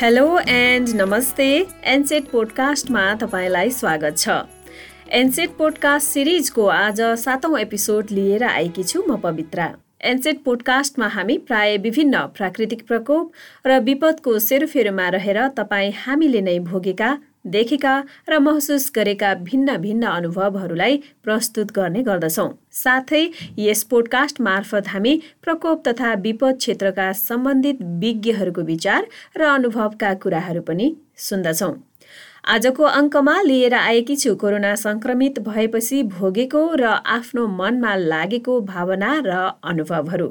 Hello and नमस्ते एनसेट पोडकास्टमा तपाईँलाई स्वागत छ। एनसेट पोडकास्ट सिरिजको आज सातौँ एपिसोड लिएर आएकी छु म पवित्रा। एनसेट पोडकास्टमा हामी प्राय विभिन्न प्राकृतिक प्रकोप र विपदको सेरोफेरोमा रहेर तपाईँ हामीले नै भोगेका देखेका र महसुस गरेका भिन्न भिन्न अनुभवहरूलाई प्रस्तुत गर्ने गर्दछौँ। साथै यस पोडकास्ट मार्फत हामी प्रकोप तथा विपद क्षेत्रका सम्बन्धित विज्ञहरूको विचार र अनुभवका कुराहरू पनि सुन्दछौँ। आजको अङ्कमा लिएर आएकी छु कोरोना सङ्क्रमित भएपछि भोगेको र आफ्नो मनमा लागेको भावना र अनुभवहरू।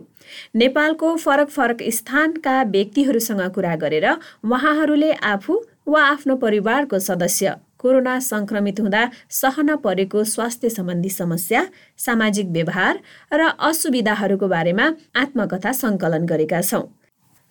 नेपालको फरक फरक स्थानका व्यक्तिहरूसँग कुरा गरेर उहाँहरूले आफू वा आफ्नो परिवारको सदस्य। कोरोना सङ्क्रमित हुँदा सहन परेको स्वास्थ्य सम्बन्धी समस्या सामाजिक व्यवहार र असुविधाहरूको बारेमा आत्मकथा सङ्कलन गरेका छौँ।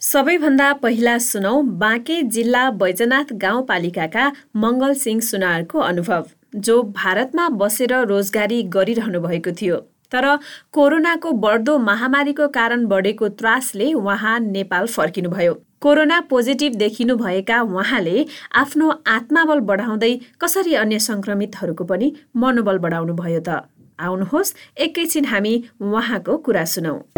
सबैभन्दा पहिला सुनौ बाँके जिल्ला बैजनाथ गाउँपालिकाका मङ्गल सिंह सुनारको अनुभव जो भारतमा बसेर रोजगारी गरिरहनु भएको थियो। तर कोरोनाको बढ्दो महामारीको कारण बढेको त्रासले उहाँ नेपाल फर्किनुभयो। कोरोना पोजिटिभ देखिनु भएका उहाँले आफ्नो आत्माबल बढाउँदै कसरी अन्य सङ्क्रमितहरूको पनि मनोबल बढाउनु भयो त? आउनुहोस् एकैछिन हामी उहाँको कुरा सुनौ।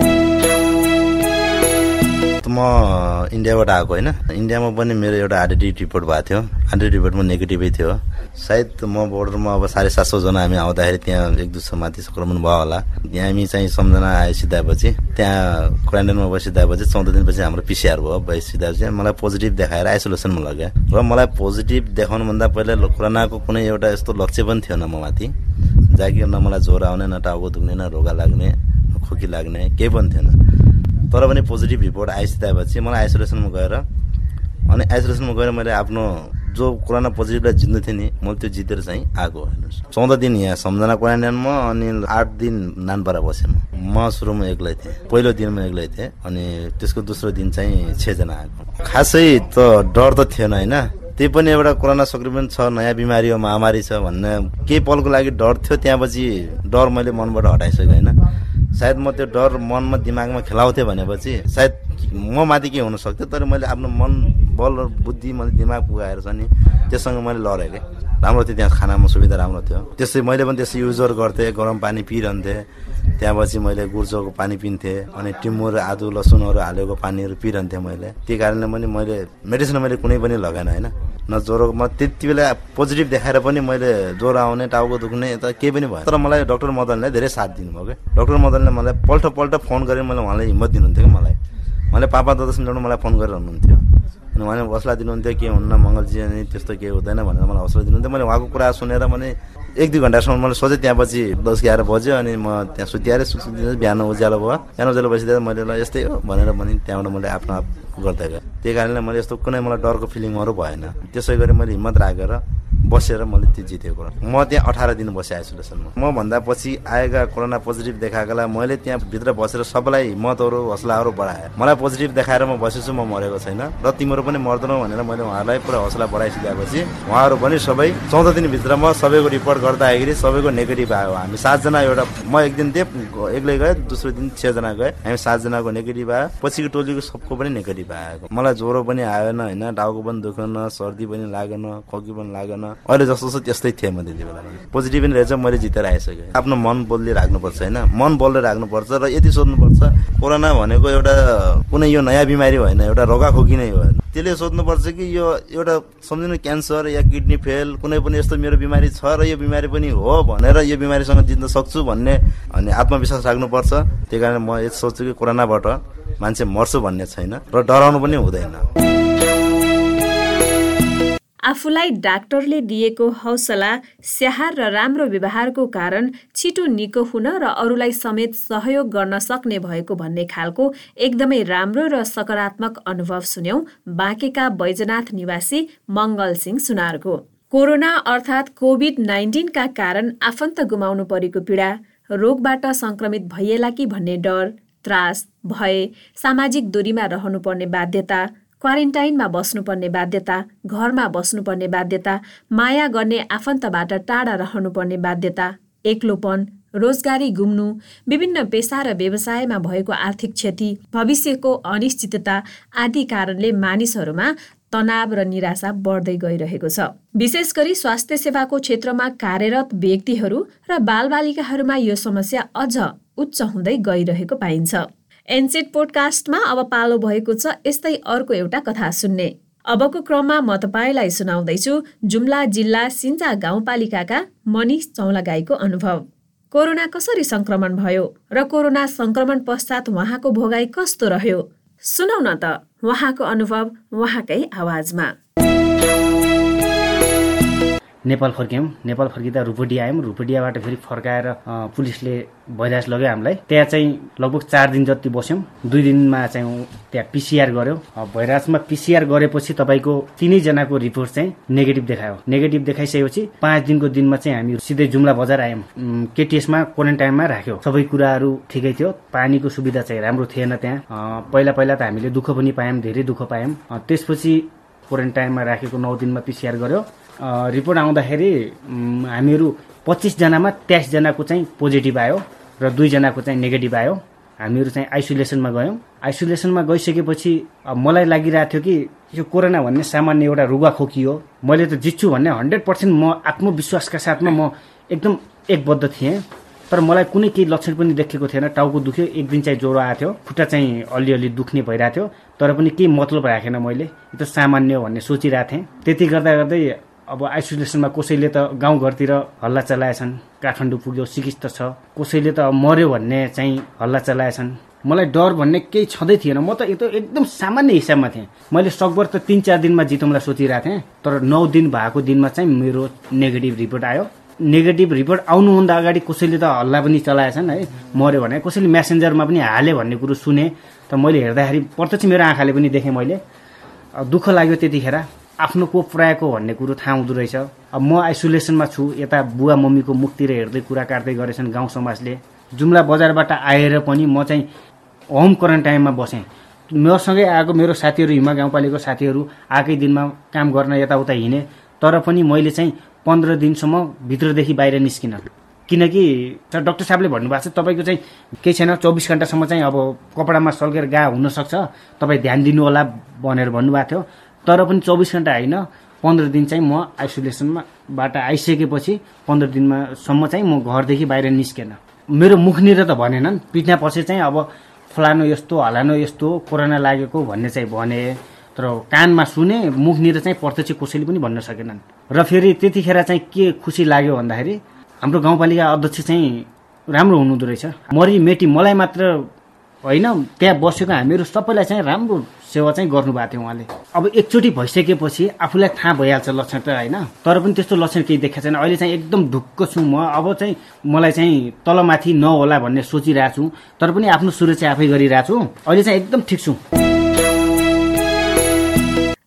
म इन्डियाबाट आएको होइन। इन्डियामा पनि मेरो एउटा आरडिटी रिपोर्ट भएको थियो। आरडिटी रिपोर्टमा नेगेटिभै थियो। सायद म बोर्डरमा अब साढे सात सौजना हामी आउँदाखेरि त्यहाँ एक दुई सौ माथि सङ्क्रमण भयो होला। त्यहाँ हामी चाहिँ सम्झना आइसिँदापछि त्यहाँ क्वारेन्टाइनमा बसिँदापछि चौध दिनपछि हाम्रो पिसिआर भयो भइसिँदापछि मलाई पोजिटिभ देखाएर आइसोलेसनमा लग्यो। र मलाई पोजिटिभ देखाउनुभन्दा पहिला कोरोनाको कुनै एउटा यस्तो लक्ष्य पनि थिएन म माथि। जहाँ कि न मलाई ज्वरो आउने न टाउको दुख्ने न रोगा लाग्ने खोकी लाग्ने केही पनि थिएन। तर पनि पोजिटिभ रिपोर्ट आइसकेपछि मलाई आइसोलेसनमा गएर अनि आइसोलेसनमा गएर मैले आफ्नो जो कोरोना पोजिटिभलाई जित्नु थिएँ नि मैले त्यो जितेर चाहिँ आएको हेर्नुहोस् चौध दिन यहाँ सम्झना क्वारेन्टाइनमा अनि आठ दिन नानपारा बसेँ म सुरुमा एक्लै थिएँ पहिलो दिनमा एक्लै थिएँ अनि त्यसको दोस्रो दिन चाहिँ छजना आएको खासै त डर त थिएन होइन? त्यही पनि एउटा कोरोना सङ्क्रमण छ नयाँ बिमारी हो महामारी छ भन्ने केही पलको लागि डर थियो त्यहाँपछि डर मैले मनबाट हटाइसकेँ होइन? सायद म त्यो डर मनमा दिमागमा खेलाउँथेँ भनेपछि सायद म माथि के हुन सक्थ्यो तर मैले आफ्नो मन बल र बुद्धि मैले दिमाग पुगाएर छ नि त्योसँग मैले लडेँ कि। राम्रो थियो त्यहाँ खानामा सुविधा राम्रो थियो। त्यसै मैले पनि त्यसै युजर गर्थेँ गरम पानी पिइरहन्थेँ त्यहाँपछि मैले गुर्जोको पानी पिन्थेँ अनि टिमुर आदु लसुनहरू हालेको पानीहरू पिइरहन्थेँ मैले। त्यही कारणले पनि मैले मेडिसिन मैले कुनै पनि लगाएन होइन। न ज्वरो म त्यति बेला पोजिटिभ देखाएर पनि मैले ज्वरो आउने टाउको दुख्ने त केही पनि भयो तर मलाई डक्टर मदनले धेरै साथ दिनुभयो क्या। डक्टर मदनले मलाई पल्ट पल्ट फोन गरेर मैले उहाँलाई हिम्मत दिनुहुन्थ्यो कि मलाई। उहाँले पापा ददर्शन मलाई फोन गरेर हुनुहुन्थ्यो। अनि उहाँले हौसला दिनुहुन्थ्यो के हुन्न मङ्गलजी अनि त्यस्तो केही हुँदैन भनेर मलाई हौसला दिनुहुन्थ्यो। मैले उहाँको कुरा सुनेर मैले एक दुई घन्टासम्म मैले सोचेँ त्यहाँपछि दस एघार बज्यो अनि म त्यहाँ सुतिहालेँ सुतिदिँदै बिहान उज्यालो भयो। बिहान उज्यालो बसिदिँदा मैले यस्तै हो भनेर पनि त्यहाँबाट मैले आफ्नो आप गर्दै गएँ त्यही कारणले मैले यस्तो कुनै मलाई डरको फिलिङहरू भएन। त्यसै गरी मैले हिम्मत राखेर बसेर मैले त्यो जितेको म त्यहाँ अठार दिन बसेँ आइसोलेसनमा। म भन्दा पछि आएका कोरोना पोजिटिभ देखाएकोलाई मैले त्यहाँ भित्र बसेर सबैलाई हिम्मतहरू हौसलाहरू बढाएँ। मलाई पोजिटिभ देखाएर म बसेछु म मरेको छैन। र तिमीहरू पनि मर्दैनौ भनेर मैले उहाँहरूलाई पुरा हौसला बढाइसकेपछि उहाँहरू पनि सबै चौध दिनभित्रमा सबैको रिपोर्ट गर्दाखेरि सबैको नेगेटिभ आयो। हामी सातजना एउटा म एक दिन थिएँ एक्लै गएँ दोस्रो दिन छजना गएँ। हामी सातजनाको नेगेटिभ आयो। पछिको टोलीको सबको पनि नेगेटिभ आएको मलाई ज्वरो पनि आएन होइन? टाउको पनि दुखेन सर्दी पनि लागेन खोकी पनि लागेन। अहिले जस्तो छ त्यस्तै थिएँ म त्यति बेला। पोजिटिभ पनि रहेछ मैले जितेर आइसकेँ। आफ्नो मन बोल्दै राख्नुपर्छ होइन? मन बोल्दै राख्नुपर्छ र यति सोध्नुपर्छ कोरोना भनेको एउटा कुनै यो नयाँ बिमारी होइन एउटा रोगाखोकी नै हो त्यसले सोध्नुपर्छ कि यो एउटा सम्झिनु क्यान्सर या किडनी फेल कुनै पनि यस्तो मेरो बिमारी छ र यो बिमारी पनि हो भनेर यो बिमारीसँग जित्न सक्छु भन्ने अनि आत्मविश्वास राख्नुपर्छ। त्यही कारण म यति सोच्छु कि कोरोनाबाट मान्छे मर्छु भन्ने छैन र डराउनु पनि हुँदैन। आफूलाई डाक्टरले दिएको हौसला स्याहार र राम्रो व्यवहारको कारण छिटो निको हुन र अरूलाई समेत सहयोग गर्न सक्ने भएको भन्ने खालको एकदमै राम्रो र सकारात्मक अनुभव सुन्यौं बाँकेका बैजनाथ निवासी मङ्गल सिंह सुनारको। कोरोना अर्थात् कोभिड नाइन्टिनका कारण आफन्त गुमाउनु परेको पीडा रोगबाट सङ्क्रमित भइएला कि भन्ने डर त्रास भय सामाजिक दूरीमा रहनुपर्ने बाध्यता क्वारेन्टाइनमा बस्नुपर्ने बाध्यता घरमा बस्नुपर्ने बाध्यता माया गर्ने आफन्तबाट टाढा रहनुपर्ने बाध्यता एक्लोपन रोजगारी गुम्नु विभिन्न पेसा र व्यवसायमा भएको आर्थिक क्षति भविष्यको अनिश्चितता आदि कारणले मानिसहरूमा तनाव र निराशा बढ्दै गइरहेको छ। विशेष गरी स्वास्थ्य सेवाको क्षेत्रमा कार्यरत व्यक्तिहरू र बालबालिकाहरूमा यो समस्या अझ उच्च हुँदै गइरहेको पाइन्छ। एनसेट पोडकास्टमा अब पालो भएको छ यस्तै अर्को एउटा कथा सुन्ने। अबको क्रममा म तपाईँलाई सुनाउँदैछु जुम्ला जिल्ला सिन्जा गाउँपालिकाका मनिष चौलागाईको अनुभव। कोरोना कसरी संक्रमण भयो र कोरोना संक्रमण पश्चात उहाँको भोगाई कस्तो रह्यो? सुनौ न त उहाँको अनुभव उहाँकै आवाजमा। नेपाल फर्क्यौँ। नेपाल फर्किँदा रुपडिया आयौँ। रुपडियाबाट फेरि फर्काएर पुलिसले भइरास लग्यो हामीलाई। त्यहाँ चाहिँ लगभग चार दिन जति बस्यौँ। दुई दिनमा चाहिँ त्यहाँ पिसिआर गऱ्यो भइरासमा पिसिआर गरेपछि तपाईँको तिनैजनाको रिपोर्ट चाहिँ नेगेटिभ देखायो। नेगेटिभ देखाइसकेपछि पाँच दिनको दिनमा चाहिँ हामी सिधै जुम्ला बजार आयौँ। केटिएसमा क्वारेन्टाइनमा राख्यो। सबै कुराहरू ठिकै थियो। पानीको सुविधा चाहिँ राम्रो थिएन त्यहाँ। पहिला पहिला त हामीले दुःख पनि पायौँ धेरै दुःख पायौँ। त्यसपछि क्वारेन्टाइनमा राखेको नौ दिनमा पिसिआर गर्यो। रिपोर्ट आउँदाखेरि हामीहरू पच्चिसजनामा तेइसजनाको चाहिँ पोजिटिभ आयो र दुईजनाको चाहिँ नेगेटिभ आयो। हामीहरू चाहिँ आइसोलेसनमा गयौँ। आइसोलेसनमा गइसकेपछि मलाई लागिरहेको थियो कि यो कोरोना भन्ने सामान्य एउटा रुगा खोकी हो। मैले त जित्छु भन्ने हन्ड्रेड पर्सेन्ट म आत्मविश्वासका साथमा म एकदम एकबद्ध थिएँ। तर मलाई कुनै केही लक्षण पनि देखेको थिएन। टाउको दुख्यो एक दिन चाहिँ ज्वरो आएको थियो। खुट्टा चाहिँ अलिअलि दुख्ने भइरहेको थियो। तर पनि केही मतलब राखेन मैले। यो त सामान्य हो भन्ने सोचिरहेको थिएँ। त्यति गर्दा गर्दै अब आइसोलेसनमा कसैले त गाउँघरतिर हल्ला चलाएछन् काठमाडौँ पुग्यो सिकिस्त छ। कसैले त मर्यो भन्ने चाहिँ हल्ला चलाएछन्। मलाई डर भन्ने केही छँदै थिएन। म त एकदम सामान्य हिसाबमा थिएँ। मैले सकभर त तिन चार दिनमा जितौँलाई सोचिरहेको थिएँ। तर नौ दिन भएको दिनमा चाहिँ मेरो नेगेटिभ रिपोर्ट आयो। नेगेटिभ रिपोर्ट आउनुभन्दा अगाडि कसैले त हल्ला पनि चलाएछन् है। मऱ्यो भने कसैले मेसेन्जरमा पनि हाले भन्ने कुरो सुने। त मैले हेर्दाखेरि प्रत्यक्ष मेरो आँखाले पनि देखेँ मैले। दुःख लाग्यो त्यतिखेर। आफ्नो को पुऱ्याएको भन्ने कुरो थाहा हुँदो रहेछ। अब म आइसोलेसनमा छु यता बुवा मम्मीको मुखतिर हेर्दै कुरा काट्दै गरेछन् गाउँ समाजले। जुम्ला बजारबाट आएर पनि म चाहिँ होम क्वारेन्टाइनमा बसेँ। मसँगै आएको मेरो साथीहरू हिमा गाउँपालिकाको साथीहरू आएकै दिनमा काम गर्न यताउता हिँडेँ तर पनि मैले चाहिँ पन्ध्र दिनसम्म भित्रदेखि बाहिर निस्किनँ। किनकि डक्टर साहबले भन्नुभएको छ तपाईँको चाहिँ केही छैन चौबिस घन्टासम्म चाहिँ अब कपडामा सल्केर गा हुनसक्छ। तपाईँ ध्यान दिनु होला भनेर भन्नुभएको थियो। तर पनि चौबिस घन्टा होइन पन्ध्र दिन चाहिँ म आइसोलेसनमाबाट आइसकेपछि पन्ध्र दिनमा सम्म चाहिँ म घरदेखि बाहिर निस्केन। मेरो मुखनिर त भनेनन् पिठ्ना पछि चाहिँ अब फलानु यस्तो हलानु यस्तो कोरोना लागेको भन्ने चाहिँ भने तर कानमा सुने मुखनिर चाहिँ प्रत्यक्ष कसैले पनि भन्न सकेनन्। र फेरि त्यतिखेर चाहिँ के खुसी लाग्यो भन्दाखेरि हाम्रो गाउँपालिका अध्यक्ष चाहिँ राम्रो हुनुहुँदो रहेछ। मरि मेटी मलाई मात्र होइन त्यहाँ बसेको हामीहरू सबैलाई चाहिँ राम्रो सेवा चाहिँ गर्नुभएको थियो उहाँले। अब एकचोटि भइसकेपछि आफूलाई थाहा भइहाल्छ लक्षण त होइन? तर पनि त्यस्तो लक्षण केही देखाएको छैन। अहिले चाहिँ एकदम ढुक्क छु म। अब चाहिँ मलाई चाहिँ तलमाथि नहोला भन्ने सोचिरहेको छु। तर पनि आफ्नो सुरक्षा आफै गरिरहेको छु। अहिले चाहिँ एकदम ठिक छु।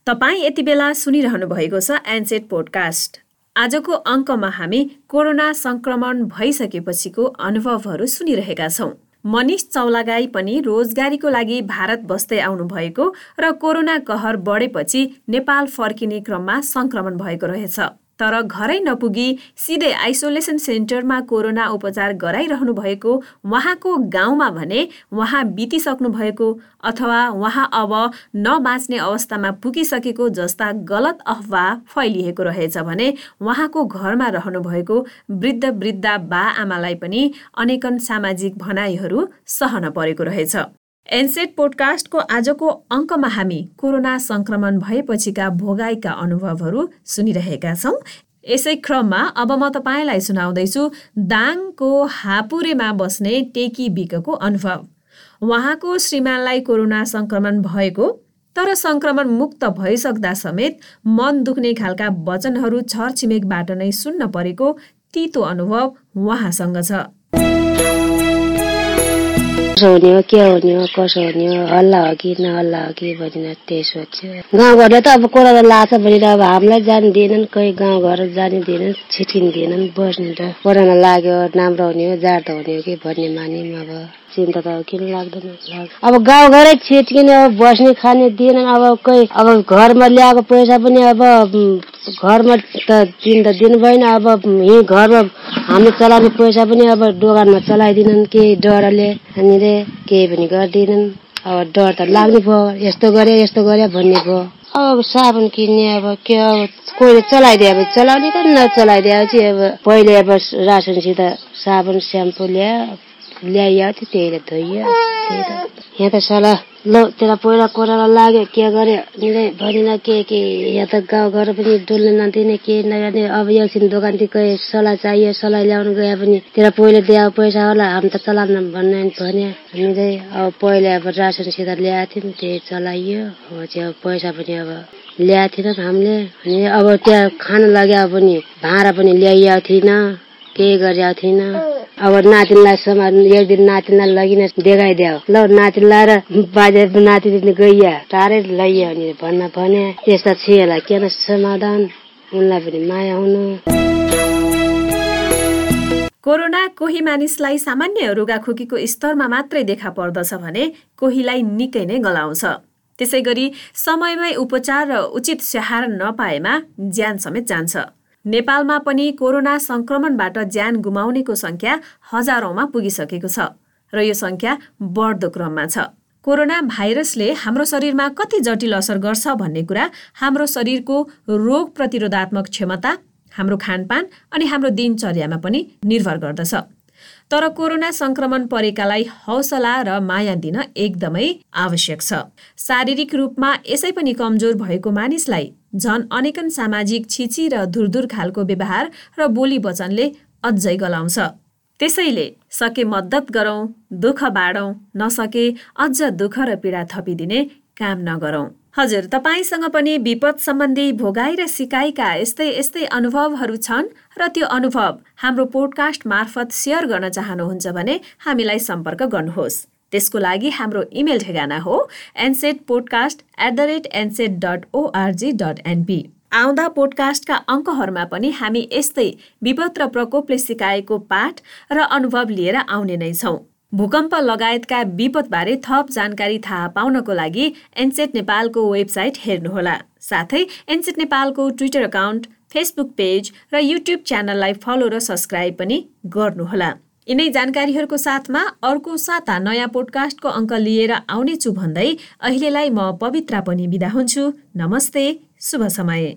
तपाईँ यति बेला सुनिरहनु भएको छ एनसेट पोडकास्ट आजको अङ्कमा हामी कोरोना संक्रमण भइसकेपछिको अनुभवहरू सुनिरहेका छौँ। मनिष चौलागाई पनि रोजगारीको लागि भारत बस्दै आउनुभएको र कोरोना कहर बढेपछि नेपाल फर्किने क्रममा संक्रमण भएको रहेछ। तर घरै नपुगी सिधै आइसोलेसन सेन्टरमा कोरोना उपचार गराइरहनु भएको उहाँको गाउँमा भने उहाँ बितिसक्नु भएको अथवा उहाँ अब नबाँच्ने अवस्थामा पुगिसकेको जस्ता गलत अफवाह फैलिएको रहेछ भने उहाँको घरमा रहनुभएको वृद्ध वृद्ध बा आमालाई पनि अनेकन सामाजिक भनाइहरू सहन परेको रहेछ। एनसेट पोडकास्टको आजको अङ्कमा हामी कोरोना सङ्क्रमण भएपछिका भोगाईका अनुभवहरू सुनिरहेका छौँ। यसै क्रममा अब म तपाईँलाई सुनाउँदैछु दाङको हापुरेमा बस्ने टेकी बिकको अनुभव। उहाँको श्रीमानलाई कोरोना सङ्क्रमण भएको तर सङ्क्रमण मुक्त भइसक्दा समेत मन दुख्ने खालका वचनहरू छरछिमेकबाट नै सुन्न परेको तितो अनुभव उहाँसँग छ। कसो हुने हो के हुने हो कसो हुने हो हल्ला हो कि नहल्ला हो कि भनेर त्यही सोध्छु गाउँघरले त अब कोरोना लाग्छ भनेर अब हामीलाई जानु दिएनन् कोही गाउँघर जानु दिएनन् छिटिन दिएनन् बस्ने त कोरोना लाग्यो राम्रो हुने हो जाडो हुने हो कि भन्ने मान्यौँ अब। चिन्ता त किन लाग्दैन अब गाउँघरै छिटकिन अब बस्ने खाने दिएनन् अब कोही अब घरमा ल्याएको पैसा पनि अब घरमा त दिन त दिनु भएन अब यहीँ घरमा हामीले चलाउने पैसा पनि अब दोकानमा चलाइदिनन् केही डरले हामीले केही पनि गर्दिनन्। अब डर त लाग्ने भयो यस्तो गरे यस्तो गरे भन्ने भयो। अब साबुन किन्ने अब के अब कोहीले चलाइदियो अब चलाउने त नचलाइदिए चाहिँ अब पहिले अब रासनसित साबुन स्याम्पू ल्यायो ल्याइयो थियो त्यहीले धोइयो त्यही त यहाँ त सल्लाह ल त्यसलाई पहिला कोराला लाग्यो के गर्यो निले भनिन के के यहाँ त गाउँघर पनि डुल्न नदिने के नगर्ने अब एकछिन दोकानतिर गए सल्लाह चाहियो सल्लाह ल्याउनु गए पनि त्यसलाई पहिले दियो पैसा होला हामी त चलाउन भन्ने भने हामीले अब पहिले अब रासनसित ल्याएको थियौँ त्यही चलाइयो अब चाहिँ अब पैसा पनि अब ल्याएको थिएनन् हामीले अनि अब त्यहाँ खानु लाग्यो पनि भाँडा पनि ल्याइएको थिएन केही गरेको थिएन। अब नातिनीलाई समा एक दिन नातिनीलाई लगिन देखाइदियो ल नातिनी लाएर बाजे नातिनी गइया। टाढै लैयो अनि भन्न भने यस्ता छिहरूलाई किन समाधान? उनलाई पनि माया हुनु। कोरोना कोही मानिसलाई सामान्य रुगाखोकीको स्तरमा मात्रै देखा पर्दछ भने कोहीलाई निकै नै गलाउँछ। त्यसै गरी समयमै उपचार र उचित स्याहार नपाएमा ज्यान समेत जान्छ। नेपालमा पनि कोरोना संक्रमणबाट ज्यान गुमाउनेको संख्या हजारौंमा पुगिसकेको छ र यो संख्या बढ्दो क्रममा छ। कोरोना भाइरसले हाम्रो शरीरमा कति जटिल असर गर्छ भन्ने कुरा हाम्रो शरीरको रोग प्रतिरोधात्मक क्षमता हाम्रो खानपान अनि हाम्रो दिनचर्यामा पनि निर्भर गर्दछ। तर कोरोना संक्रमण परेकालाई हौसला र माया दिन एकदमै आवश्यक छ। शारीरिक रूपमा यसै पनि कमजोर भएको मानिसलाई झन अनेकन सामाजिक छिची र धुरधुर खालको व्यवहार र बोली वचनले अझै गलाउँछ। त्यसैले सके मद्दत गरौँ दुःख बाँडौँ नसके अझ दुःख र पीडा थपिदिने काम नगरौँ। हजुर तपाईँसँग पनि विपद सम्बन्धी भोगाई र सिकाइका यस्तै यस्तै अनुभवहरू छन् र त्यो अनुभव हाम्रो पोडकास्ट मार्फत सेयर गर्न चाहनुहुन्छ भने हामीलाई सम्पर्क गर्नुहोस्। त्यसको लागि हाम्रो इमेल ठेगाना हो NSET podcast at the rate NSET dot ORG dot NP आउँदा पोडकास्टका अङ्कहरूमा पनि हामी यस्तै विपद र प्रकोपले सिकाएको पाठ र अनुभव लिएर आउने नै छौँ। भूकम्प लगायतका विपदबारे थप जानकारी थाहा पाउनको लागि एनसेट नेपालको वेबसाइट हेर्नुहोला। साथै एनसेट नेपालको ट्विटर अकाउन्ट फेसबुक पेज र युट्युब च्यानललाई फलो र सब्सक्राइब पनि गर्नुहोला। यिनै जानकारीहरूको साथमा अर्को साता नयाँ पोडकास्टको अङ्क लिएर आउनेछु भन्दै अहिलेलाई म पवित्रा पनि बिदा हुन्छु। नमस्ते शुभ समय।